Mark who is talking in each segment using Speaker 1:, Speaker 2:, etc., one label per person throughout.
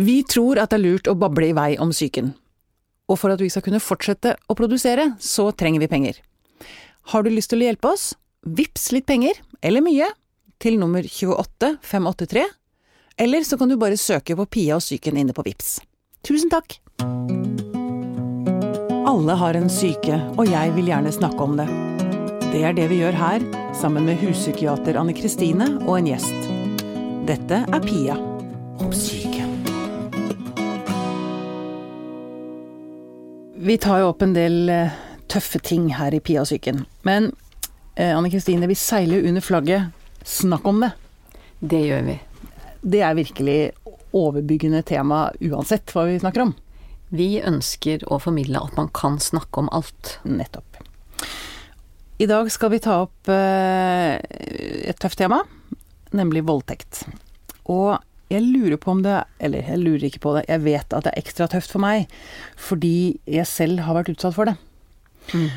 Speaker 1: Vi tror at det er lurt å bable i vei om psyken. Og for at vi skal kunne fortsette å produsere, så trenger vi penger. Har du lyst til å hjelpe oss? Vips litt penger, eller mye, til nummer 28583. Eller så kan du bare søke på Pia og psyken inne på Vips. Tusen takk! Alle har en syke, og jeg vil gjerne snakke om det. Det er det vi gjør her, sammen med huspsykiater Anne Kristine og en gjest. Dette er Pia om syke. Vi tar jo opp en del eh, tøffe ting her i PIA-syken, psyken. Men eh, Anne Kristine, vi seiler under flagget snakk om det.
Speaker 2: Det gjør vi.
Speaker 1: Det er virkelig overbyggende tema uansett hva vi snakker om.
Speaker 2: Vi ønsker å formidle at man kan snakke om alt.
Speaker 1: Nettopp. I dag skal vi ta opp eh, et tøft tema, nemlig voldtekt. Og jeg lurer på om det Eller jeg lurer ikke på det, jeg vet at det er ekstra tøft for meg, fordi jeg selv har vært utsatt for det.
Speaker 2: Mm.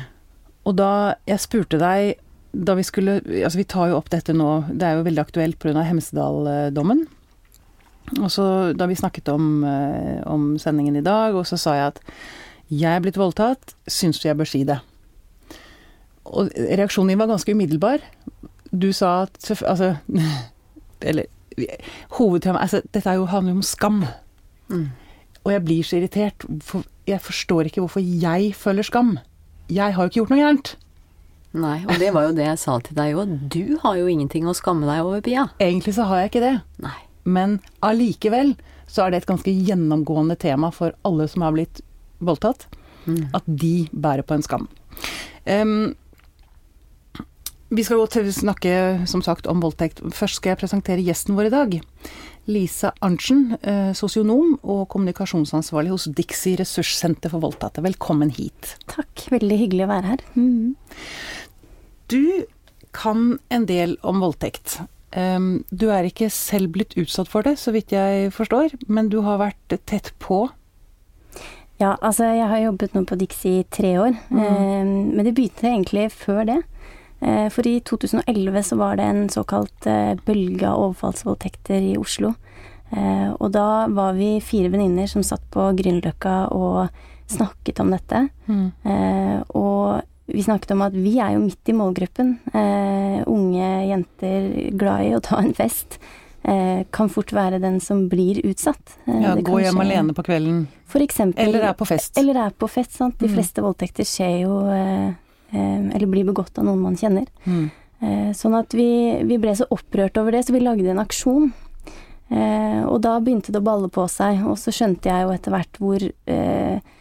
Speaker 1: Og da jeg spurte deg da vi skulle Altså, vi tar jo opp dette nå, det er jo veldig aktuelt pga. Hemsedal-dommen. Og så da vi snakket om, eh, om sendingen i dag, og så sa jeg at jeg er blitt voldtatt, syns du jeg bør si det? Og reaksjonen din var ganske umiddelbar. Du sa at Altså Eller hovedtemaet altså, Dette er jo, handler jo om skam.
Speaker 2: Mm.
Speaker 1: Og jeg blir så irritert, for jeg forstår ikke hvorfor jeg føler skam. Jeg har jo ikke gjort noe gærent.
Speaker 2: Nei, og det var jo det jeg sa til deg òg. Du har jo ingenting å skamme deg over, Pia.
Speaker 1: Egentlig så har jeg ikke det.
Speaker 2: Nei.
Speaker 1: Men allikevel så er det et ganske gjennomgående tema for alle som har blitt voldtatt,
Speaker 2: Mm.
Speaker 1: at de bærer på en skam. Em, vi skal gå til å snakke som sagt om voldtekt. Først skal jeg presentere gjesten vår i dag. Lisa Arntzen, eh, sosionom og kommunikasjonsansvarlig hos Dixie ressurssenter for voldtatte. Velkommen hit.
Speaker 3: Takk, veldig hyggelig å være her. Mm.
Speaker 1: Du kan en del om voldtekt. Du er ikke selv blitt utsatt for det, så vidt jeg forstår, men du har vært tett på.
Speaker 3: Ja, altså jeg har jobbet nå på Dixie i tre år, mm. men det begynte egentlig før det. Eh, for i 2011 så var det en såkalt eh, bølge av overfallsvoldtekter i Oslo. Eh, og da var vi fire venninner som satt på Grünerløkka og snakket om dette. Mm. og vi snakket om at vi er jo midt i målgruppen. Unge jenter glad i å ta en fest. Kan fort være den som blir utsatt.
Speaker 1: Ja, gå hjem alene på kvelden.
Speaker 3: For eksempel.
Speaker 1: Eller er på fest.
Speaker 3: Eller er på fest, sant. De
Speaker 1: Mm.
Speaker 3: fleste voldtekter skjer jo Eller blir begått av noen man kjenner.
Speaker 1: Mm.
Speaker 3: Eh, sånn at vi, vi ble så opprørt over det, så vi lagde en aksjon. Eh, og da begynte det å balle på seg, og så skjønte jeg jo etter hvert hvor eh,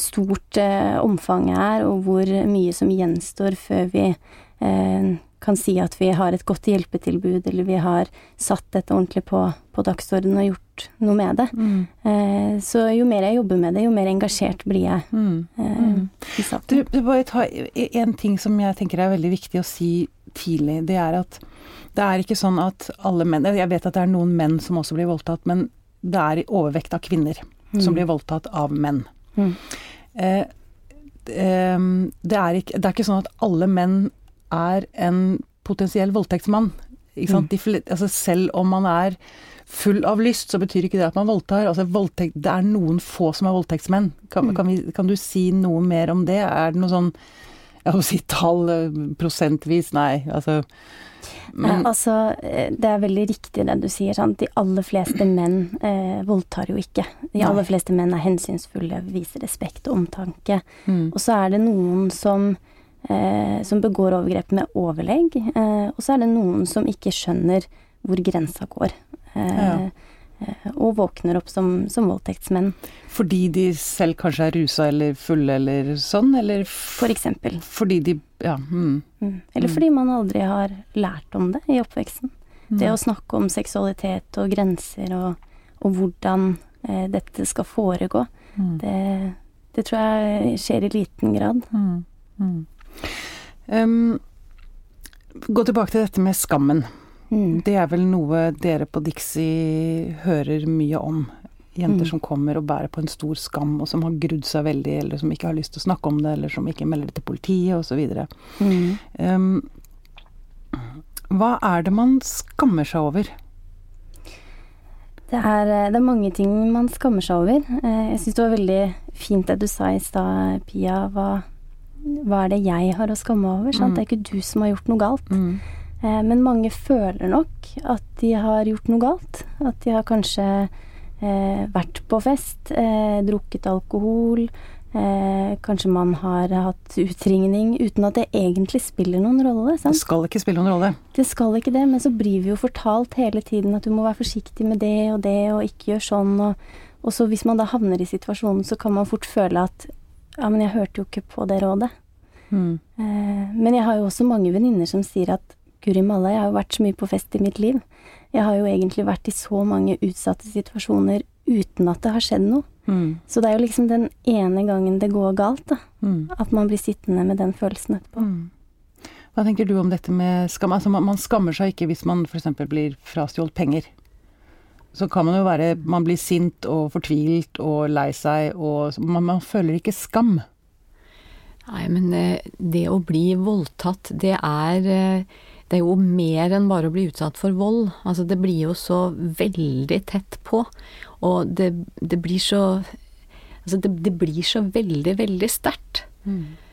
Speaker 3: stort eh, omfanget er, og hvor mye som gjenstår før vi eh, kan si at vi har et godt hjelpetilbud, eller vi har satt dette ordentlig på, på dagsordenen og gjort noe med det.
Speaker 1: Mm.
Speaker 3: Eh, så jo mer jeg jobber med det, jo mer engasjert blir jeg
Speaker 1: Mm.
Speaker 3: eh,
Speaker 1: Mm.
Speaker 3: i saken.
Speaker 1: Du, bare ta en ting som jeg tenker er veldig viktig å si tidlig. Det er at det er ikke sånn at alle menn Jeg vet at det er noen menn som også blir voldtatt, men det er i overvekt av kvinner som
Speaker 3: Mm.
Speaker 1: blir voldtatt av menn.
Speaker 3: Mm.
Speaker 1: Eh, det, er ikke, det er ikke sånn at alle menn er en potensiell voldtektsmann. Ikke sant?
Speaker 3: Mm.
Speaker 1: De, altså selv om man er full av lyst, så betyr ikke det at man voldtar. Altså voldtekt, det er noen få som er voldtektsmenn. Kan,
Speaker 3: Mm.
Speaker 1: kan, vi, kan du si noe mer om det? Er det noe sånn jeg må si tall, eh, prosentvis? Nei, altså
Speaker 3: Nei, altså, eh, det er veldig riktig det du sier. Sant? De aller fleste menn eh, voldtar jo ikke. De
Speaker 1: Nei.
Speaker 3: aller fleste menn er hensynsfulle, viser respekt og omtanke.
Speaker 1: mm.
Speaker 3: Og så er det noen som, eh, som begår overgrep med overlegg, eh, og så er det noen som ikke skjønner hvor grensa går. Eh,
Speaker 1: Ja.
Speaker 3: eh, og våkner opp som, som voldtektsmenn,
Speaker 1: Fordi de selv kanskje er rusa eller fulle eller sånn, eller
Speaker 3: for eksempel.
Speaker 1: fordi de Ja. Mm.
Speaker 3: Mm. Eller
Speaker 1: Mm.
Speaker 3: fordi man aldri har lært om det i oppveksten. Det
Speaker 1: Mm.
Speaker 3: å snakke om seksualitet og grenser og, og hvordan eh, dette skal foregå,
Speaker 1: Mm.
Speaker 3: det, det tror jeg skjer i liten grad.
Speaker 1: Mm. Mm. Um, gå tilbake til dette med skammen.
Speaker 3: Mm.
Speaker 1: Det er vel noe dere på Dixie hører mye om. Jenter
Speaker 3: Mm.
Speaker 1: som kommer og bærer på en stor skam, og som har grudd seg veldig, eller som ikke har lyst til å snakke om det, eller som ikke melder det til politiet, osv.
Speaker 3: Mm.
Speaker 1: Um, hva er det man skammer seg over?
Speaker 3: Det er, eh, det er mange ting man skammer seg over. Eh, Jeg syns det var veldig fint det du sa i stad, Pia. Hva, hva er det jeg har å skamme over?
Speaker 1: Mm.
Speaker 3: Det er ikke du som har gjort noe galt.
Speaker 1: Mm.
Speaker 3: Eh, Men mange føler nok at de har gjort noe galt. At de har kanskje eh, vært på fest, eh, drukket alkohol. Eh, kanskje man har hatt utringning uten at det egentlig spiller noen rolle.
Speaker 1: Det skal ikke spille noen rolle.
Speaker 3: Det skal ikke det, men så blir vi jo fortalt hele tiden at du må være forsiktig med det og det, og ikke gjør sånn. Og, og så hvis man da havner i situasjonen, så kan man fort føle at ja, men jeg hørte jo ikke på det rådet.
Speaker 1: Mm.
Speaker 3: Eh, men jeg har jo også mange venninner som sier at guri malla, jeg har jo vært så mye på fest i mitt liv. Jeg har jo egentlig vært i så mange utsatte situasjoner uten at det har skjedd noe.
Speaker 1: Mm.
Speaker 3: Så det er jo liksom den ene gangen det går galt, da.
Speaker 1: Mm.
Speaker 3: At man blir sittende med den følelsen etterpå.
Speaker 1: Mm. Hva tenker du om dette med skam? Altså, man, man skammer seg ikke hvis man f.eks. blir frastjålet penger. Så kan man jo være Man blir sint og fortvilt og lei seg, og man, man føler ikke skam.
Speaker 2: Nei, men eh, det å bli voldtatt, det er eh, Det er jo mer enn bare å bli utsatt for vold. Altså, det blir jo så veldig tett på. Og det, det blir så Altså, det, det blir så veldig, veldig sterkt.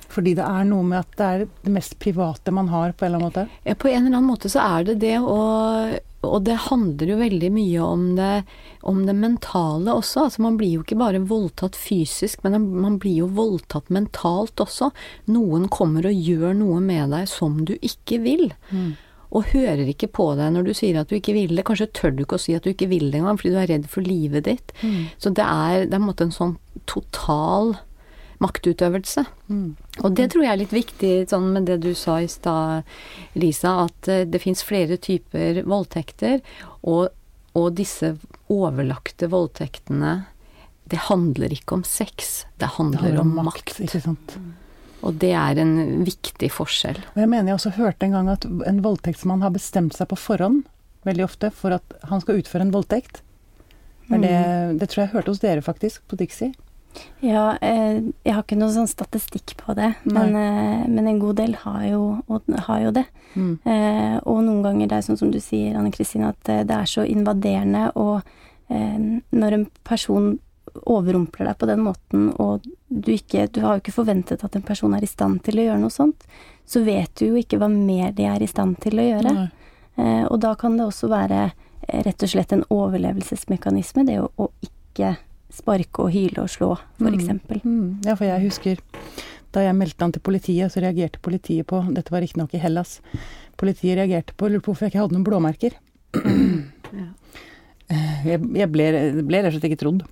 Speaker 1: Fordi det er noe med at det er det mest private man har, på en eller annen måte.
Speaker 2: Ja, på en eller annen måte så er det det, og, og det handler jo veldig mye om det, om det mentale også. Altså man blir jo ikke bare voldtatt fysisk, men man blir jo voldtatt mentalt også. Noen kommer og gjør noe med deg som du ikke vil. Og hører ikke på deg når du sier at du ikke vil det. Kanskje tør du ikke å si at du ikke vil det engang, fordi du er redd for livet ditt. Så det er, det er en måte en sånn total maktutøvelse. Og det tror jeg er litt viktig sånn med det du sa i stad, Lisa, at eh, det fins flere typer voldtekter, og, og disse overlagte voldtektene det handler ikke om sex, det handler, om makt.
Speaker 1: Ikke sant?
Speaker 2: Og det er en viktig forskjell.
Speaker 1: Og jeg mener jeg også hørte en gang at en voldtektsmann har bestemt seg på forhånd, veldig ofte, for at han skal utføre en voldtekt. Er det, det tror jeg jeg hørte hos dere faktisk, på Dixie.
Speaker 3: Ja, eh, jeg har ikke noe sånn statistikk på det, men, eh, men en god del har jo, har jo det.
Speaker 1: Mm.
Speaker 3: Eh, og noen ganger det er sånn som du sier, Anne Kristine, at det er så invaderende, og når en person overrumpler deg på den måten, og du ikke Du har jo ikke forventet at en person er i stand til å gjøre noe sånt, så vet du jo ikke hva mer de er i stand til å gjøre.
Speaker 1: Nei.
Speaker 3: Og da kan det også være rett og slett en overlevelsesmekanisme, det å, å ikke sparke og hyle og slå, for
Speaker 1: Mm. Mm. Ja, for jeg husker da jeg meldte han til politiet, så reagerte politiet på Dette var riktignok i Hellas. Politiet reagerte på lurte på hvorfor jeg ikke hadde noen blåmerker. Jeg, jeg ble, ble rett og slett ikke trodd.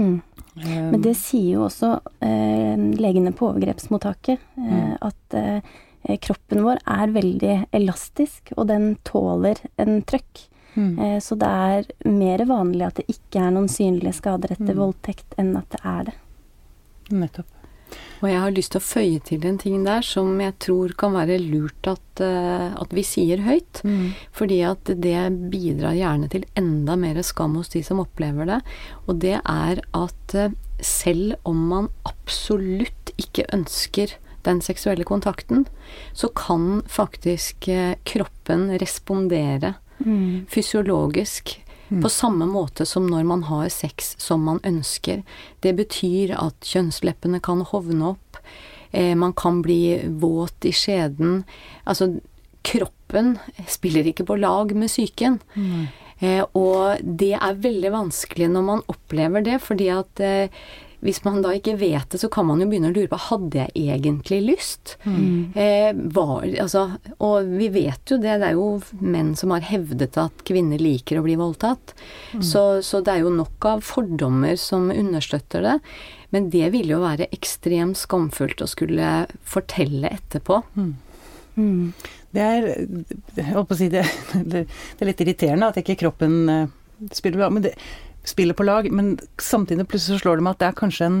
Speaker 3: Mm.
Speaker 1: Eh,
Speaker 3: Men det sier jo også eh, legene på overgrepsmottaket, eh,
Speaker 1: Mm.
Speaker 3: at eh, kroppen vår er veldig elastisk, og den tåler en trøkk.
Speaker 1: Mm.
Speaker 3: Eh, så det er mer vanlig at det ikke er noen synlige skader etter
Speaker 1: Mm.
Speaker 3: voldtekt, enn at det er det.
Speaker 1: Nettopp.
Speaker 2: Og jeg har lyst til å føye til en ting der som jeg tror kan være lurt at, eh, at vi sier høyt.
Speaker 1: Mm.
Speaker 2: Fordi at det bidrar gjerne til enda mer skam hos de som opplever det. Og det er at eh, selv om man absolutt ikke ønsker den seksuelle kontakten, så kan faktisk kroppen respondere fysiologisk
Speaker 1: Mm.
Speaker 2: på samme måte som når man har sex som man ønsker. Det betyr at kjønnsleppene kan hovne opp, eh, man kan bli våt i skjeden. Altså, kroppen spiller ikke på lag med psyken.
Speaker 1: Mm.
Speaker 2: Eh, og det er veldig vanskelig når man opplever det, fordi at eh, hvis man da ikke vet det, så kan man jo begynne å lure på hadde jeg egentlig lyst.
Speaker 3: Mm.
Speaker 2: Eh, var, altså, og vi vet jo det, det er jo menn som har hevdet at kvinner liker å bli voldtatt. Så, så det er jo nok av fordommer som understøtter det. Men det ville jo være ekstremt skamfullt å skulle fortelle etterpå.
Speaker 3: Mm.
Speaker 1: Det er jeg holdt på å si det, det er litt irriterende at ikke kroppen eh, spiller, bra. men det, spiller på lag, men samtidig plutselig så slår det meg at det er kanskje, en,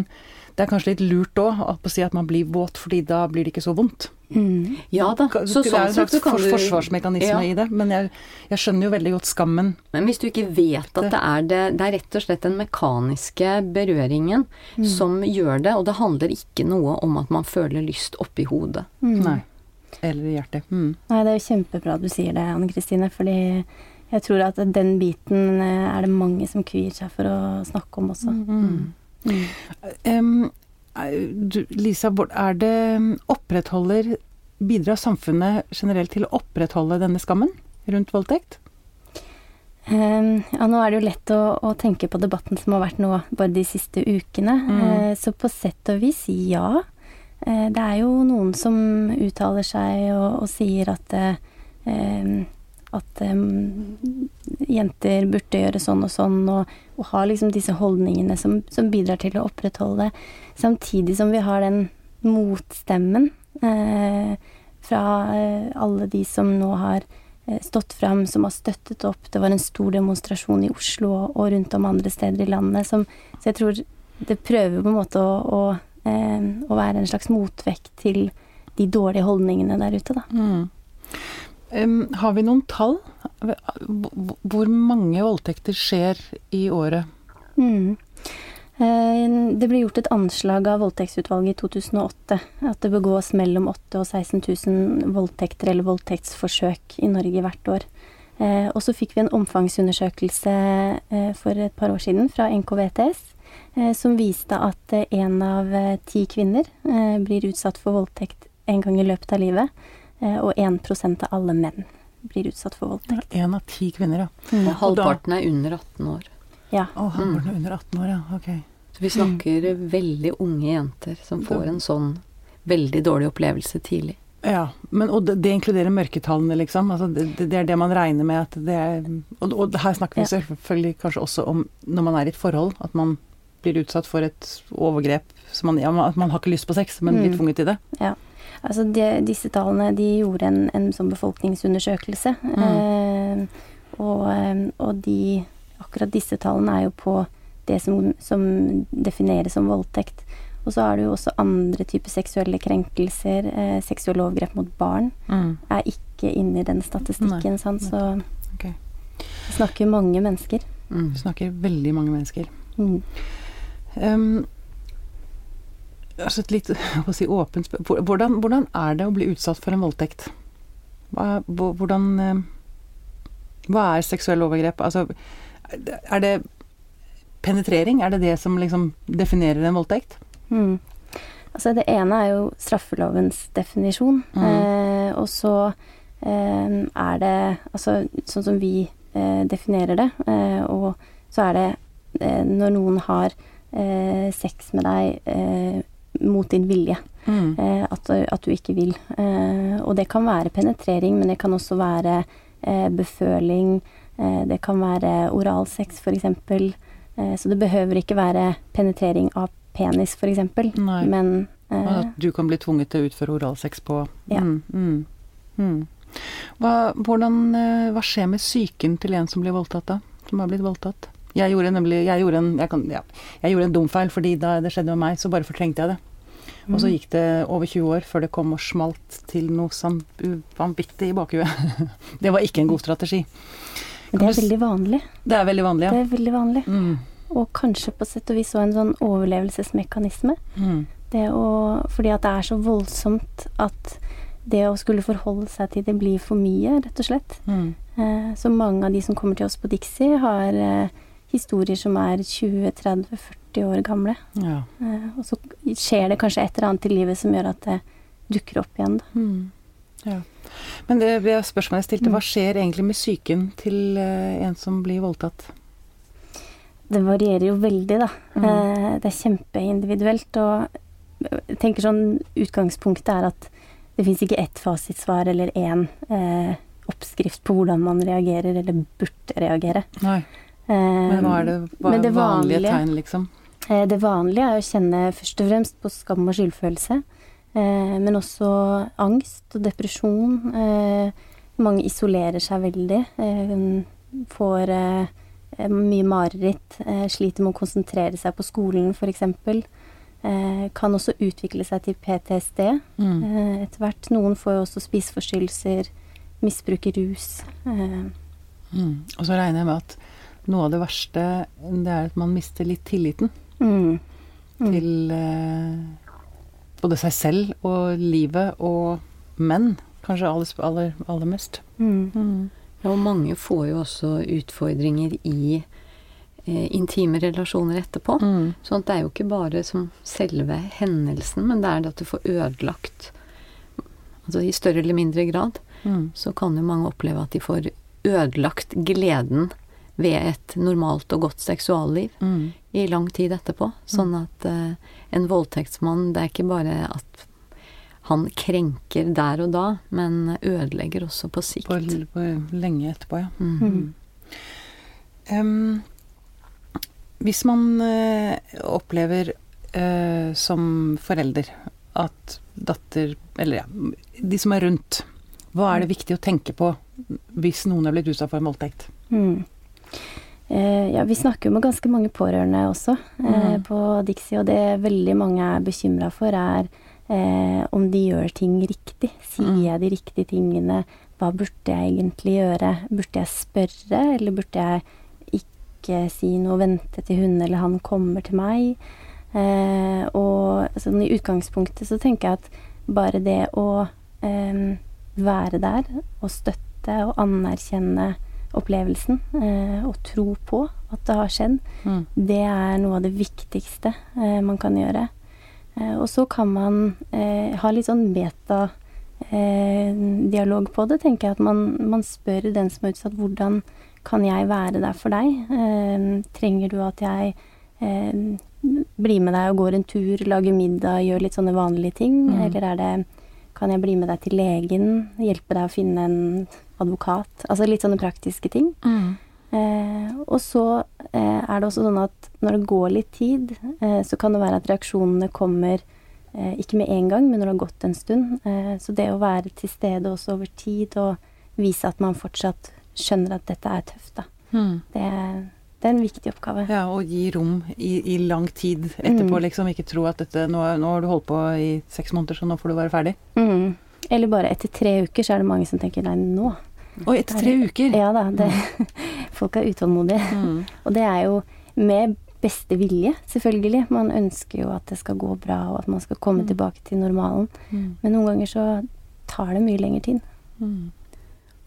Speaker 1: det er kanskje litt lurt òg å si at man blir våt, fordi da blir det ikke så vondt.
Speaker 3: Mm.
Speaker 2: Ja da, så
Speaker 1: det er
Speaker 2: sånn
Speaker 1: en
Speaker 2: sett
Speaker 1: slags for,
Speaker 2: du
Speaker 1: forsvarsmekanisme
Speaker 2: Ja.
Speaker 1: i det, men jeg, jeg skjønner jo veldig godt skammen.
Speaker 2: Men hvis du ikke vet at det er det Det er rett og slett den mekaniske berøringen som gjør det, og det handler ikke noe om at man føler lyst oppi hodet.
Speaker 3: Mm.
Speaker 1: Nei. Eller i hjertet. Mm.
Speaker 3: Nei, det er jo kjempebra at du sier det, Anne Kristine, fordi jeg tror at den biten eh, er det mange som kvier seg for å snakke om også.
Speaker 1: Mm.
Speaker 3: Mm.
Speaker 1: Er- du, Lisa, er det opprettholder Bidrar samfunnet generelt til å opprettholde denne skammen rundt voldtekt?
Speaker 3: Um, ja, nå er det jo lett å, å tenke på debatten som har vært nå bare de siste ukene.
Speaker 1: Mm.
Speaker 3: Uh, så på sett og vis, ja. Uh, det er jo noen som uttaler seg og, og sier at uh, em, at um, jenter burde gjøre sånn og sånn, og, og har liksom disse holdningene som, som bidrar til å opprettholde det. Samtidig som vi har den motstemmen eh, fra eh, alle de som nå har eh, stått fram, som har støttet opp. Det var en stor demonstrasjon i Oslo og rundt om andre steder i landet. Som, så jeg tror det prøver på en måte å, å, eh, å være en slags motvekt til de dårlige holdningene der ute, da.
Speaker 1: Mm. Har vi noen tall? Hvor mange voldtekter skjer i året?
Speaker 3: Mm. Eh, Det ble gjort et anslag av voldtektsutvalget i 2008. At det begås mellom 8 og 16 000 voldtekter eller voldtektsforsøk i Norge hvert år. Eh, Og så fikk vi en omfangsundersøkelse eh, for et par år siden fra NKVTS. Som viste at én av ti kvinner blir utsatt for voldtekt en gang i løpet av livet. Eh, Og 1 av alle menn blir utsatt for voldtekt.
Speaker 1: Én av ti kvinner, ja.
Speaker 2: Og halvparten er under 18 år.
Speaker 3: Ja.
Speaker 1: Å, halvparten er under 18 år, ja. Ok.
Speaker 2: Så vi snakker veldig unge jenter som får en sånn veldig dårlig opplevelse tidlig.
Speaker 1: Ja, men, og det, det inkluderer mørketallene, liksom. Altså, det, det er det man regner med at det er Og, og her snakker vi
Speaker 3: Ja.
Speaker 1: selvfølgelig kanskje også om når man er i et forhold, at man blir utsatt for et overgrep som man, ja, man- at man har ikke lyst på sex, men blir
Speaker 3: Mm.
Speaker 1: tvunget til det.
Speaker 3: Altså de, disse tallene de gjorde en, en sånn befolkningsundersøkelse. Eh, og, eh, og de Akkurat disse tallene er jo på det som, som defineres som voldtekt. Og så er det jo også andre typer seksuelle krenkelser. Eh, seksuelle overgrep mot barn er ikke inne i den statistikken, sant. Så
Speaker 1: okay.
Speaker 3: vi snakker mange mennesker.
Speaker 2: Mm.
Speaker 1: Vi snakker veldig mange mennesker.
Speaker 3: Mm.
Speaker 1: Um, altså et litt si, åpent spørsmål. Hvordan, hvordan er det å bli utsatt for en voldtekt? Hva, hvordan eh, Hva er seksuelle overgrep? Altså, er det penetrering? Er det det som liksom definerer en voldtekt?
Speaker 3: Mm. Altså det ene er jo straffelovens definisjon,
Speaker 1: Mm.
Speaker 3: eh, og så eh, er det altså sånn som vi eh, definerer det, eh, og så er det eh, når noen har sex med deg eh, mot din vilje,
Speaker 1: Mm.
Speaker 3: eh, at, at du ikke vil. Eh, og det kan være penetrering, men det kan også være eh, beføling, eh, det kan være oralsex f.eks. Eh, så det behøver ikke være penetrering av penis f.eks. Men
Speaker 1: Og
Speaker 3: eh,
Speaker 1: at du kan bli tvunget til å utføre oralsex på
Speaker 3: Ja.
Speaker 1: mm, mm, mm. Hva, hvordan, eh, hva skjer med psyken til en som blir voldtatt, da? Som har blitt voldtatt? Jeg gjorde nemlig jeg gjorde en, jeg kan, ja, jeg gjorde en dum feil, fordi da det skjedde med meg, så bare fortrengte jeg det. Og så
Speaker 3: Mm.
Speaker 1: gikk det over 20 år før det kom og smalt til noe sånn vanvittig i bakhuet. det var ikke en god strategi.
Speaker 3: men det er veldig vanlig.
Speaker 1: Det er veldig vanlig, ja.
Speaker 3: Det er veldig vanlig.
Speaker 1: Mm,
Speaker 3: Og kanskje på sett og vis òg en sånn overlevelsesmekanisme.
Speaker 1: mm,
Speaker 3: Det å, fordi at det er så voldsomt at det å skulle forholde seg til det blir for mye, rett og slett.
Speaker 1: mm.
Speaker 3: Eh, så mange av de som kommer til oss på Dixie, har eh, historier som er 20-30-40 år gamle.
Speaker 1: Ja.
Speaker 3: Eh, og så skjer det kanskje et eller annet i livet som gjør at det dukker opp igjen. Da.
Speaker 1: Mm. ja. Men det, spørsmålet jeg stilte,
Speaker 3: Mm.
Speaker 1: hva skjer egentlig med psyken til eh, en som blir voldtatt?
Speaker 3: Det varierer jo veldig, da.
Speaker 1: Mm.
Speaker 3: Eh, det er kjempeindividuelt. Og jeg tenker sånn utgangspunktet er at det fins ikke ett fasitsvar eller én eh, oppskrift på hvordan man reagerer eller burde reagere.
Speaker 1: Nei. Men hva er det, hva
Speaker 3: det
Speaker 1: vanlige
Speaker 3: vanlige-
Speaker 1: tegn, liksom?
Speaker 3: Eh, Det vanlige er å kjenne først og fremst på skam og skyldfølelse, eh, men også angst og depresjon. Eh, mange isolerer seg veldig, får mye mareritt, sliter med å konsentrere seg på skolen f.eks. Kan også utvikle seg til PTSD
Speaker 1: Mm.
Speaker 3: etter hvert. Noen får jo også spiseforstyrrelser, misbruker rus.
Speaker 1: Mm. Og så regner jeg med at noe av det verste det er at man mister litt tilliten
Speaker 3: mm, mm.
Speaker 1: til eh, både seg selv og livet og menn. Kanskje aller, aller, aller mest.
Speaker 3: Mm.
Speaker 2: Ja, og mange får jo også utfordringer i eh, intime relasjoner etterpå.
Speaker 1: Mm.
Speaker 2: Sånn at det er jo ikke bare som selve hendelsen, men det er det at du får ødelagt Altså i større eller mindre grad,
Speaker 1: Mm.
Speaker 2: så kan jo mange oppleve at de får ødelagt gleden ved et normalt og godt seksualliv
Speaker 1: Mm.
Speaker 2: i lang tid etterpå. Sånn at eh, en voldtektsmann, det er ikke bare at han krenker der og da, men ødelegger også på sikt.
Speaker 1: På, på lenge etterpå, ja.
Speaker 2: Mm.
Speaker 3: Mm.
Speaker 1: Um, hvis man uh, opplever uh, som forelder at datter Eller ja, de som er rundt. Hva er det viktig å tenke på hvis noen er blitt utsatt for en voldtekt?
Speaker 3: Mm. Eh, ja, vi snakker jo med ganske mange pårørende også eh,
Speaker 1: Mm.
Speaker 3: på Dixie, og det veldig mange er bekymra for, er eh, om de gjør ting riktig. Sier
Speaker 1: Mm.
Speaker 3: jeg de riktige tingene? Hva burde jeg egentlig gjøre? Burde jeg spørre, eller burde jeg ikke si noe, vente til hun eller han kommer til meg? Eh, og sånn i utgangspunktet så tenker jeg at bare det å eh, være der og støtte og anerkjenne opplevelsen eh, og tro på at det har skjedd,
Speaker 1: Mm.
Speaker 3: det er noe av det viktigste eh, man kan gjøre. Eh, og så kan man eh, ha litt sånn meta eh, på det, tenker jeg. At man, man spør den som er utsatt, hvordan kan jeg være der for deg? Eh, trenger du at jeg eh, blir med deg og går en tur, lager middag, gjør litt sånne vanlige ting?
Speaker 1: Mm.
Speaker 3: Eller er det kan jeg bli med deg til legen, hjelpe deg å finne en advokat? Altså litt sånne praktiske ting.
Speaker 1: Mm.
Speaker 3: Eh, og så eh, er det også sånn at når det går litt tid, eh, så kan det være at reaksjonene kommer eh, ikke med en gang, men når det har gått en stund. Eh, så det å være til stede også over tid og vise at man fortsatt skjønner at dette er tøft, da.
Speaker 1: Mm.
Speaker 3: Det, det er en viktig oppgave.
Speaker 1: Ja, og gi rom i, i lang tid etterpå,
Speaker 3: Mm.
Speaker 1: liksom. Ikke tro at dette nå, nå har du holdt på i seks måneder, så nå får du være ferdig.
Speaker 3: Mm. Eller bare etter tre uker så er det mange som tenker nei, nå.
Speaker 1: Og etter tre uker!
Speaker 3: Ja da, det, folk er utålmodige.
Speaker 1: Mm.
Speaker 3: Og det er jo med beste vilje, selvfølgelig. Man ønsker jo at det skal gå bra, og at man skal komme
Speaker 1: Mm.
Speaker 3: tilbake til normalen.
Speaker 1: Mm.
Speaker 3: Men noen ganger så tar det mye lengre tid.
Speaker 1: Mm.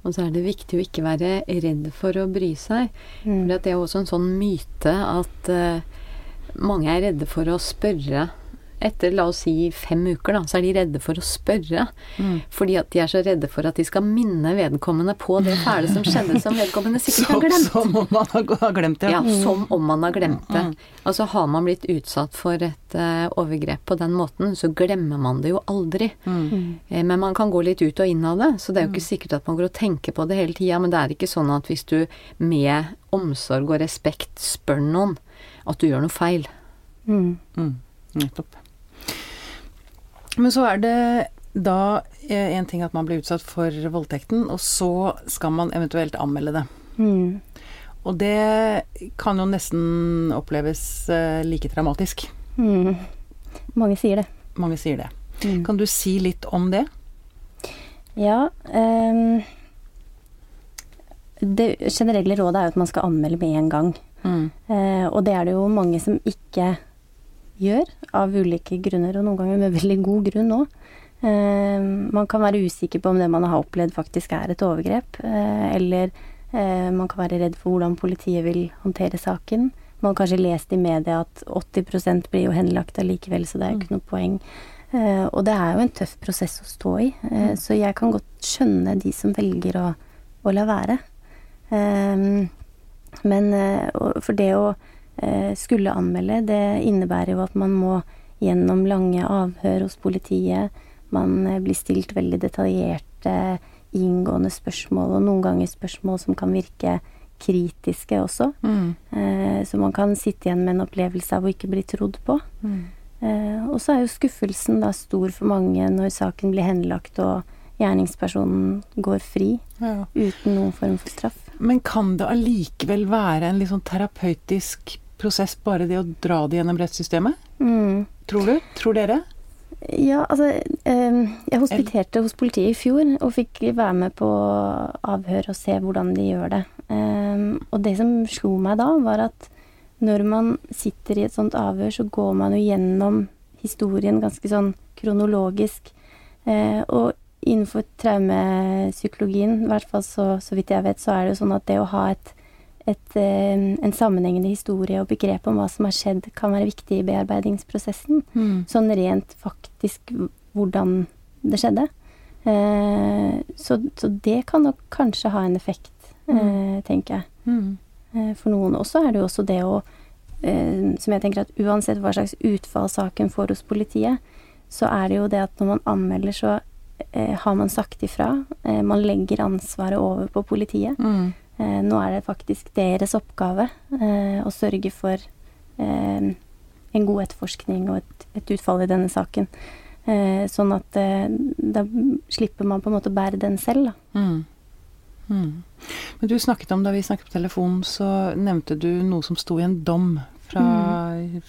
Speaker 2: Og så er det viktig å ikke være redd for å bry seg.
Speaker 3: Mm.
Speaker 2: For det er også en sånn myte at uh, mange er redde for å spørre. Etter la oss si fem uker, da, så er de redde for å spørre.
Speaker 1: Mm.
Speaker 2: Fordi at de er så redde for at de skal minne vedkommende på det fæle som skjedde, som vedkommende sikkert har glemt.
Speaker 1: som om man har, glemt det.
Speaker 2: Ja, som om man har glemt det.
Speaker 1: Mm.
Speaker 2: Altså har man blitt utsatt for et uh, overgrep på den måten, så glemmer man det jo aldri.
Speaker 1: Mm.
Speaker 3: Mm.
Speaker 2: Eh, Men man kan gå litt ut og inn av det, så det er jo ikke sikkert at man går og tenker på det hele tida. Men det er ikke sånn at hvis du med omsorg og respekt spør noen, at du gjør noe feil.
Speaker 3: Mm.
Speaker 1: Mm. Nettopp. Men så er det da eh, en ting at man blir utsatt for voldtekten, og så skal man eventuelt anmelde det.
Speaker 3: Mm.
Speaker 1: Og det kan jo nesten oppleves eh, like traumatisk.
Speaker 3: Mm. Mange sier det.
Speaker 1: Mange sier det.
Speaker 3: Mm.
Speaker 1: Kan du si litt om det?
Speaker 3: Ja. Um, det generelle rådet er jo at man skal anmelde med en gang.
Speaker 1: Mm.
Speaker 3: Eh, og det er det jo mange som ikke gjør, av ulike grunner, og noen ganger med veldig god grunn òg. Eh, man kan være usikker på om det man har opplevd faktisk er et overgrep, eh, eller eh, man kan være redd for hvordan politiet vil håndtere saken. Man har kanskje lest i media at 80% blir jo henlagt allikevel, så det er jo ikke noe poeng. Eh, og det er jo en tøff prosess å stå i, eh, så jeg kan godt skjønne de som velger å, å la være. Eh, men for det å skulle anmelde, det innebærer jo at man må gjennom lange avhør hos politiet. Man eh, blir stilt veldig detaljerte, inngående spørsmål, og noen ganger spørsmål som kan virke kritiske også.
Speaker 1: Mm.
Speaker 3: Eh, så man kan sitte igjen med en opplevelse av å ikke bli trodd på.
Speaker 1: Mm.
Speaker 3: Eh, og så er jo skuffelsen da stor for mange når saken blir henlagt og gjerningspersonen går fri
Speaker 1: Ja.
Speaker 3: uten noen form for straff.
Speaker 1: Men kan det allikevel være en litt sånn terapeutisk prosess, bare det å dra det gjennom rettssystemet?
Speaker 3: Mm.
Speaker 1: Tror du? Tror dere?
Speaker 3: Ja, altså eh, Jeg hospiterte hos politiet i fjor og fikk være med på avhør og se hvordan de gjør det. Eh, og det som slo meg da, var at når man sitter i et sånt avhør, så går man jo gjennom historien ganske sånn kronologisk. Eh, og innenfor traumepsykologien, i hvert fall så, så vidt jeg vet, så er det jo sånn at det å ha et, et, eh, en sammenhengende historie og begrep om hva som har skjedd, kan være viktig i bearbeidingsprosessen.
Speaker 1: Mm.
Speaker 3: Sånn rent faktisk hvordan det skjedde. Eh, så, så det kan nok kanskje ha en effekt, eh, tenker jeg.
Speaker 1: Mm.
Speaker 3: Eh, For noen også er det jo også det å eh, Som jeg tenker at uansett hva slags utfall saken får hos politiet, så er det jo det at når man anmelder, så eh, har man sagt ifra. Man legger ansvaret over på politiet.
Speaker 1: Mm.
Speaker 3: Eh, nå er det faktisk deres oppgave eh, å sørge for eh, en god etterforskning og et, et utfall i denne saken. Eh, sånn at da slipper man på en måte å bære den selv, da.
Speaker 1: Mm. Mm. Men du snakket om, da vi snakket på telefon, så nevnte du noe som sto i en dom fra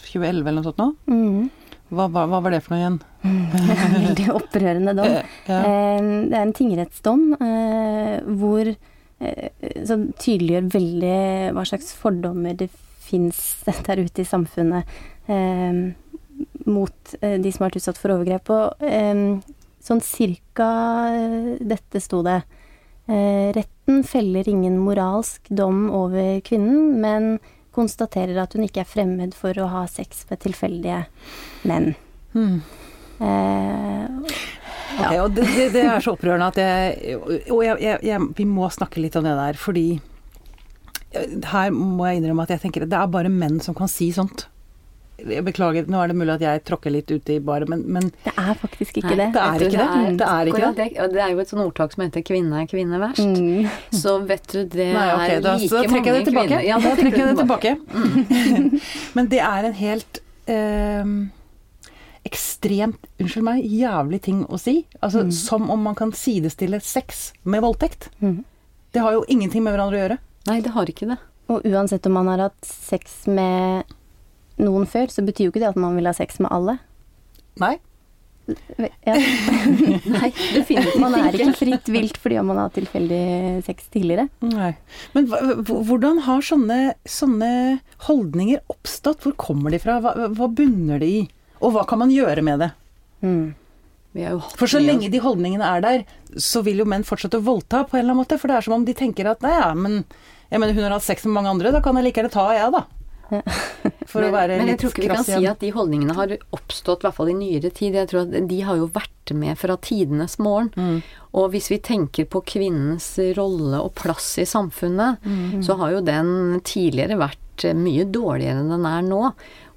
Speaker 1: 2011 eller noe sånt nå.
Speaker 3: Mm.
Speaker 1: Hva, hva, hva var det for noe igjen?
Speaker 3: Veldig opprørende dom.
Speaker 1: Ja.
Speaker 3: Eh, Det er en tingrettsdom eh, hvor som tydeliggjør veldig hva slags fordommer det fins der ute i samfunnet eh, mot eh, de som har vært utsatt for overgrep. Og eh, sånn cirka eh, dette sto det. Eh, retten feller ingen moralsk dom over kvinnen, men konstaterer at hun ikke er fremmed for å ha sex med tilfeldige menn.
Speaker 1: Mm.
Speaker 3: Eh,
Speaker 1: Ok, og det, det, det er så opprørende at jeg Og jeg, jeg, jeg, vi må snakke litt om det der, fordi eh, her må jeg innrømme at jeg tenker at det er bare menn som kan si sånt. Jeg beklager, nå er det mulig at jeg tråkker litt ute i baret, men, men
Speaker 3: det er faktisk ikke det.
Speaker 1: det er ikke det. Det er ikke
Speaker 2: det. Er jo et sånn ordtak som heter 'kvinne er kvinne verst'.
Speaker 3: Mm.
Speaker 2: Så vet du, det
Speaker 1: Nei, ok,
Speaker 2: er
Speaker 1: da,
Speaker 2: like
Speaker 1: så trekker jeg det
Speaker 2: mange
Speaker 1: tilbake.
Speaker 2: Ja,
Speaker 1: da trekker jeg det
Speaker 2: tilbake.
Speaker 1: tilbake. Men det er en helt eh, ekstremt, unnskyld meg, jævlig ting å si. Altså som om man kan sidestille sex med voldtekt.
Speaker 3: Mm.
Speaker 1: Det har jo ingenting med hverandre å gjøre.
Speaker 2: Nei, det har ikke det.
Speaker 3: Og uansett om man har hatt sex med noen før, så betyr jo ikke det at man vil ha sex med alle.
Speaker 1: Nei.
Speaker 3: Ja.
Speaker 2: Nei, definitivt
Speaker 3: Man er ikke fritt vilt fordi man har hatt tilfeldig sex tidligere.
Speaker 1: Nei. Men hvordan har sånne, sånne holdninger oppstått? Hvor kommer de fra? Hva, hva bunner de i? Og hva kan man gjøre med det?
Speaker 3: Mm.
Speaker 2: Vi jo
Speaker 1: For så lenge de holdningene er der, så vil jo menn fortsette å voldta på en eller annen måte. For det er som om de tenker at nei, ja, men jeg mener hun har hatt sex med mange andre, da kan jeg like gjerne ta jeg, da. For
Speaker 2: men,
Speaker 1: å være
Speaker 2: men jeg tror ikke vi kan
Speaker 1: igjen.
Speaker 2: si at de holdningene har oppstått, i hvert fall i nyere tid. Jeg tror at de har jo vært med fra tidenes morgen.
Speaker 1: Mm.
Speaker 2: Og hvis vi tenker på kvinnens rolle og plass i samfunnet,
Speaker 1: Mm.
Speaker 2: så har jo den tidligere vært eh, mye dårligere enn den er nå.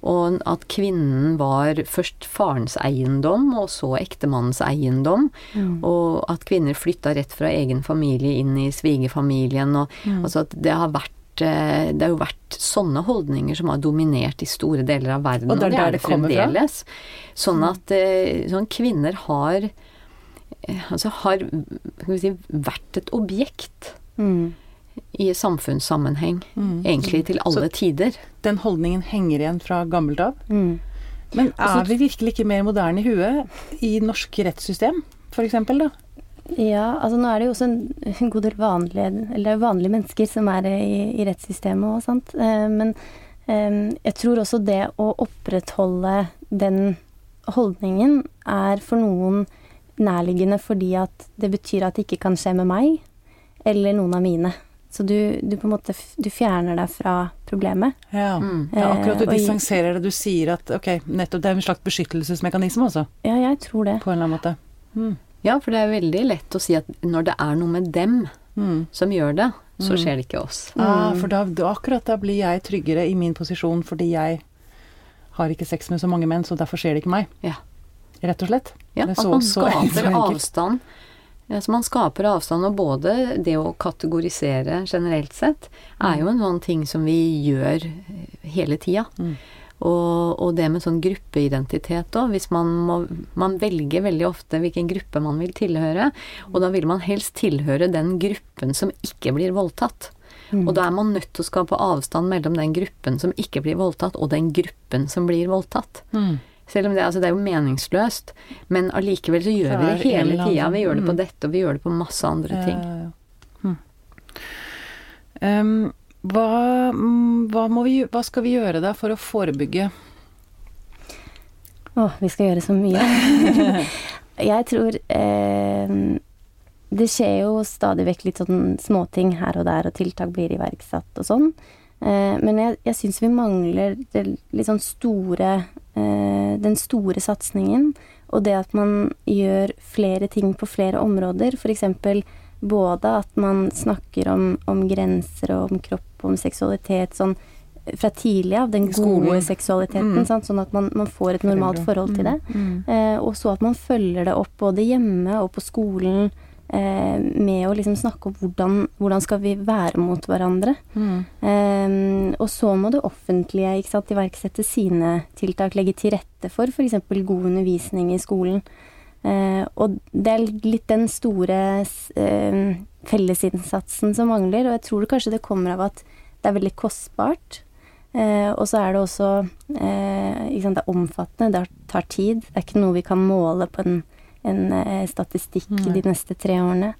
Speaker 2: Og at kvinnen var først farens eiendom, og så ektemannens eiendom.
Speaker 1: Mm.
Speaker 2: Og at kvinner flytta rett fra egen familie inn i svigerfamilien. Og,
Speaker 1: Mm.
Speaker 2: Altså at det har vært eh, det har jo vært sånne holdninger som har dominert i store deler av verden,
Speaker 1: Og det er der det kommer fra?
Speaker 2: fremdeles. Sånn at eh, sånn kvinner har altså har si, vært et objekt
Speaker 3: Mm.
Speaker 2: I samfunnssammenheng,
Speaker 1: Mm.
Speaker 2: egentlig til alle tider.
Speaker 1: Den holdningen henger igjen fra gammelt av.
Speaker 3: Mm.
Speaker 1: Men
Speaker 2: Altså-
Speaker 1: er vi virkelig ikke mer moderne i huet i norsk rettssystem, for eksempel, da?
Speaker 3: Ja, altså nå er det jo også en, god del vanlige, eller vanlige mennesker som er i, i rettssystemet og sant. Eh, Men eh, jeg tror også det å opprettholde den holdningen er for noen nærliggende fordi at det betyr at det ikke kan skje med meg eller noen av mine. Så du, du på en måte du fjerner deg fra problemet.
Speaker 1: Ja.
Speaker 2: Mm.
Speaker 1: ja akkurat du
Speaker 3: Eh,
Speaker 1: distanserer det. Du sier at ok, nettopp det er en slags beskyttelsesmekanisme, altså.
Speaker 3: Ja, jeg tror det.
Speaker 1: På en eller annen måte. Mm.
Speaker 2: Ja, for det er veldig lett å si at når det er noe med dem
Speaker 1: Mm.
Speaker 2: som gjør det, så
Speaker 1: Mm.
Speaker 2: skjer det ikke oss.
Speaker 1: Ah, for da, akkurat da blir jeg tryggere i min posisjon fordi jeg har ikke sex med så mange menn, så derfor skjer det ikke meg.
Speaker 2: Ja.
Speaker 1: Rett og slett.
Speaker 2: Ja, at man
Speaker 1: så enkelt, så
Speaker 2: skaper
Speaker 1: enkelt.
Speaker 2: avstand. Så man skaper avstand, og både det å kategorisere generelt sett er jo en sånn ting som vi gjør eh, hele tida.
Speaker 1: Mm.
Speaker 2: Og, og det med sånn gruppeidentitet òg. Hvis man må Man velger veldig ofte hvilken gruppe man vil tilhøre, og da vil man helst tilhøre den gruppen som ikke blir voldtatt. Og da er man nødt til å skape avstand mellom den gruppen som ikke blir voldtatt, og den gruppen som blir voldtatt.
Speaker 1: Mm.
Speaker 2: Selv om det, altså det er jo meningsløst, men allikevel så gjør vi det hele tida. Vi gjør det på
Speaker 1: mm.
Speaker 2: dette, og vi gjør det på masse andre ting.
Speaker 1: Ja, ja, ja. Hm. Um, hva, mm, hva, må vi, hva skal vi gjøre da for å forebygge
Speaker 3: Å, vi skal gjøre så mye. jeg tror eh, eh, det skjer jo stadig vekk litt sånn småting her og der, og tiltak blir iverksatt og sånn. Eh, men jeg, jeg syns vi mangler det litt sånn store eh, Den store satsingen. Og det at man gjør flere ting på flere områder. F.eks. både at man snakker om, om grenser og om kropp og om seksualitet sånn fra tidlig av, den gode
Speaker 1: Skolen.
Speaker 3: seksualiteten.
Speaker 1: Mm.
Speaker 3: Sånn at man, man får et normalt forhold til det.
Speaker 1: Mm.
Speaker 3: Mm. og så at man følger det opp både hjemme og på skolen eh, med å liksom snakke om hvordan, hvordan skal vi være mot hverandre.
Speaker 1: Mm.
Speaker 3: Eh, og så må det offentlige ikke sant, iverksette sine tiltak, legge til rette for f.eks. god undervisning i skolen. Eh, og det er litt den store eh, fellesinnsatsen som mangler, og jeg tror det kanskje det kommer av at det er veldig kostbart. Eh, og så er det også eh, ikke sant, Det er omfattende, det tar tid. Det er ikke noe vi kan måle på en, en eh, statistikk
Speaker 1: Nei.
Speaker 3: de neste tre årene.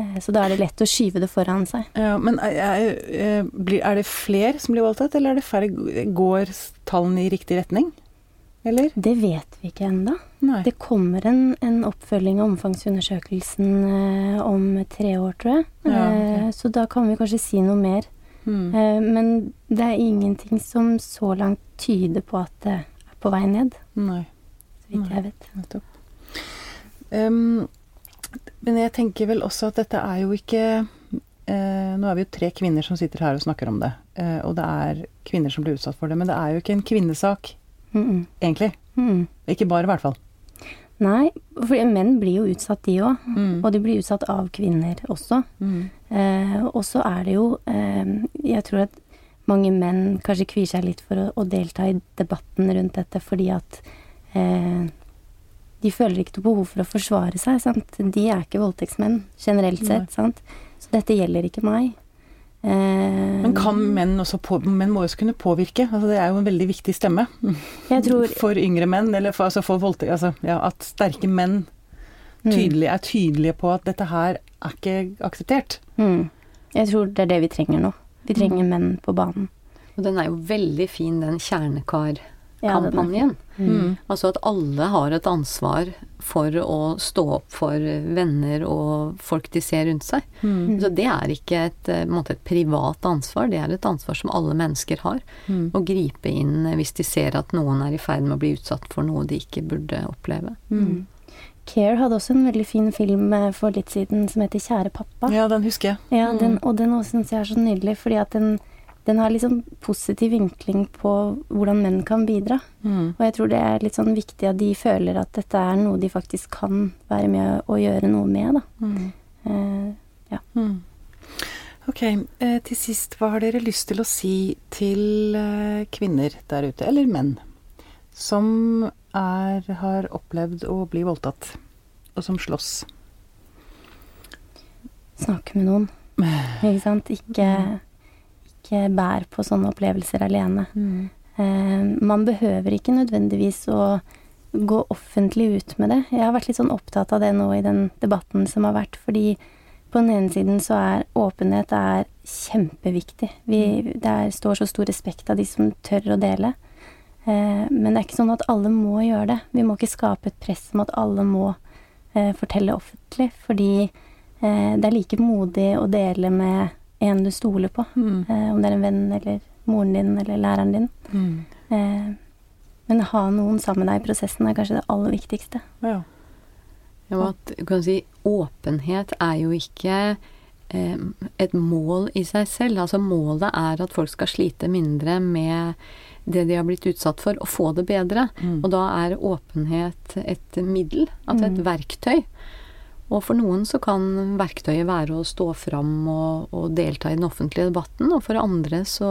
Speaker 3: Eh, så da er det lett å skyve det foran seg.
Speaker 1: Ja, men er, er, er det flere som blir voldtatt, eller er det færre? Går tallene i riktig retning? Eller?
Speaker 3: Det vet vi ikke ennå. Det kommer en, en oppfølging av omfangsundersøkelsen eh, om tre år, tror jeg.
Speaker 1: Ja,
Speaker 3: eh, så da kan vi kanskje si noe mer.
Speaker 1: Mm.
Speaker 3: Eh, men det er ingenting som så langt tyder på at det er på vei ned,
Speaker 1: Nei,
Speaker 3: så vidt jeg vet.
Speaker 1: nettopp. Um, men jeg tenker vel også at dette er jo ikke eh, Nå er vi jo tre kvinner som sitter her og snakker om det, eh, og det er kvinner som blir utsatt for det. Men det er jo ikke en kvinnesak,
Speaker 3: Mm -mm.
Speaker 1: egentlig.
Speaker 3: Mm.
Speaker 1: Ikke bare, i hvert fall.
Speaker 3: Nei, for menn blir jo utsatt, de òg.
Speaker 1: Mm.
Speaker 3: Og de blir utsatt av kvinner også.
Speaker 1: Mm.
Speaker 3: Eh, og så er det jo eh, Jeg tror at mange menn kanskje kvier seg litt for å, å delta i debatten rundt dette fordi at eh, de føler ikke noe behov for å forsvare seg. Sant? De er ikke voldtektsmenn generelt sett. Sant? Så dette gjelder ikke meg. Eh,
Speaker 1: Men kan menn også på, Menn må jo også kunne påvirke. Altså, det er jo en veldig viktig stemme
Speaker 3: jeg tror,
Speaker 1: for yngre menn, eller for, altså for voldtekt altså, ja, At sterke menn
Speaker 3: Mm,
Speaker 1: tydelig, er tydelige på at dette her er ikke akseptert.
Speaker 3: mm, jeg tror det er det vi trenger nå. Vi trenger
Speaker 1: Mm.
Speaker 3: menn på banen.
Speaker 2: Og den er jo veldig fin, den
Speaker 3: Ja, den er Mm.
Speaker 2: Altså at alle har et ansvar for å stå opp for venner og folk de ser rundt seg.
Speaker 1: Mm.
Speaker 2: Så det er ikke et, eh, et privat ansvar, det er et ansvar som alle mennesker har.
Speaker 1: Mm.
Speaker 2: Å gripe inn hvis de ser at noen er i ferd med å bli utsatt for noe de ikke burde oppleve.
Speaker 1: Mm.
Speaker 3: Care hadde også en veldig fin film eh, for litt siden som heter Kjære pappa.
Speaker 1: Ja, den husker jeg.
Speaker 3: Ja,
Speaker 2: Mm.
Speaker 3: den, og den også syns jeg er så nydelig, fordi at den, den har liksom positiv vinkling på hvordan menn kan bidra.
Speaker 1: Mm.
Speaker 3: Og jeg tror det er litt sånn viktig at de føler at dette er noe de faktisk kan være med å gjøre noe med, da.
Speaker 1: Mm.
Speaker 3: Eh,
Speaker 1: Mm. Ok, eh, til sist, hva har dere lyst til å si til eh, kvinner der ute, eller menn, som er, har opplevd å bli voldtatt, og som slåss?
Speaker 3: snakke med noen, ikke sant. Ikke, ikke bærer på sånne opplevelser alene. Eh, man behøver ikke nødvendigvis å gå offentlig ut med det. Jeg har vært litt sånn opptatt av det nå i den debatten som har vært, fordi på den ene siden så er åpenhet er kjempeviktig. Vi, det er, står så stor respekt av de som tør å dele. Eh, men det er ikke sånn at alle må gjøre det. Vi må ikke skape et press om at alle må eh, fortelle offentlig, fordi eh, det er like modig å dele med en du stoler på.
Speaker 1: Mm.
Speaker 3: Eh, om det er en venn eller moren din eller læreren din.
Speaker 1: Mm.
Speaker 3: Eh, men ha noen sammen med deg i prosessen er kanskje det aller viktigste.
Speaker 1: Ja.
Speaker 2: Ja, at, kan si, åpenhet er jo ikke eh, et mål i seg selv. Altså målet er at folk skal slite mindre med det de har blitt utsatt for, og få det bedre.
Speaker 1: Mm.
Speaker 2: Og da er åpenhet et middel, altså et
Speaker 3: Mm.
Speaker 2: verktøy. Og for noen så kan verktøyet være å stå fram og, og delta i den offentlige debatten, og for andre så,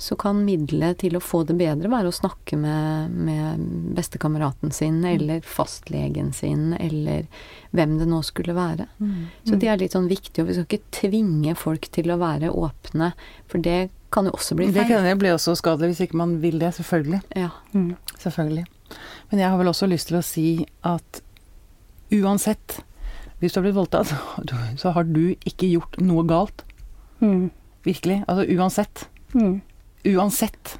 Speaker 2: så kan middelet til å få det bedre være å snakke med, med bestekameraten sin, eller fastlegen sin, eller hvem det nå skulle være.
Speaker 1: Mm.
Speaker 2: Så det er litt sånn viktig, og vi skal ikke tvinge folk til å være åpne, for det kan jo også bli feil.
Speaker 1: Det kan jo bli også skadelig hvis ikke man vil det, selvfølgelig.
Speaker 2: Ja.
Speaker 3: Mm.
Speaker 1: Selvfølgelig. Men jeg har vel også lyst til å si at uansett, hvis du har blitt voldtatt, så har du ikke gjort noe galt.
Speaker 3: Mm.
Speaker 1: Virkelig. Altså uansett.
Speaker 3: Mm.
Speaker 1: Uansett.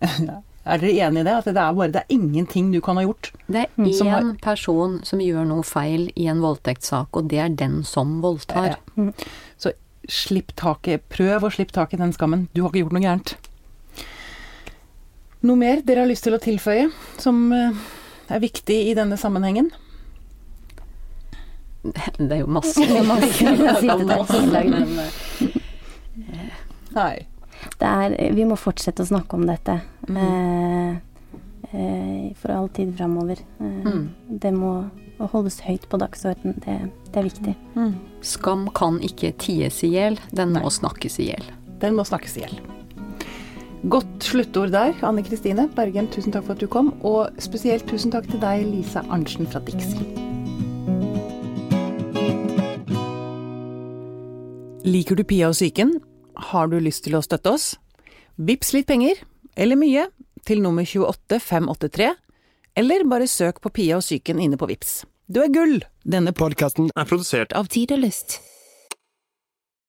Speaker 1: Er dere enig i det? At det er bare det er ingenting du kan ha gjort?
Speaker 2: Det er
Speaker 1: én har-
Speaker 2: person som gjør noe feil i en voldtektssak, og det er den som voldtar.
Speaker 1: Ja. Så slipp taket. Prøv å slippe tak i den skammen. Du har ikke gjort noe gærent. Noe mer dere har lyst til å tilføye som eh, er viktig i denne sammenhengen?
Speaker 2: Det er jo masse.
Speaker 3: Det er masse.
Speaker 2: Men, eh,
Speaker 1: Nei.
Speaker 3: Det er, vi må fortsette å snakke om dette.
Speaker 2: Mm.
Speaker 3: Eh, eh, for all tid framover. Eh,
Speaker 2: Mm.
Speaker 3: Det må holdes høyt på dagsordenen. Det, det er viktig.
Speaker 2: Skam kan ikke ties i hjel, den
Speaker 1: Nei.
Speaker 2: må snakkes i hjel.
Speaker 1: Den må snakkes i hjel. Godt sluttord der, Anne Kristine Bergen. Tusen takk for at du kom. Og spesielt tusen takk til deg, Lisa Arntzen fra Dixie. Liker du Pia og psyken? Har du lyst til å støtte oss? Vips litt penger, eller mye, til nummer 28583, eller bare søk på Pia og psyken inne på Vips. Du er gull! Denne
Speaker 4: Podkasten er produsert
Speaker 5: av Tid og Lyst.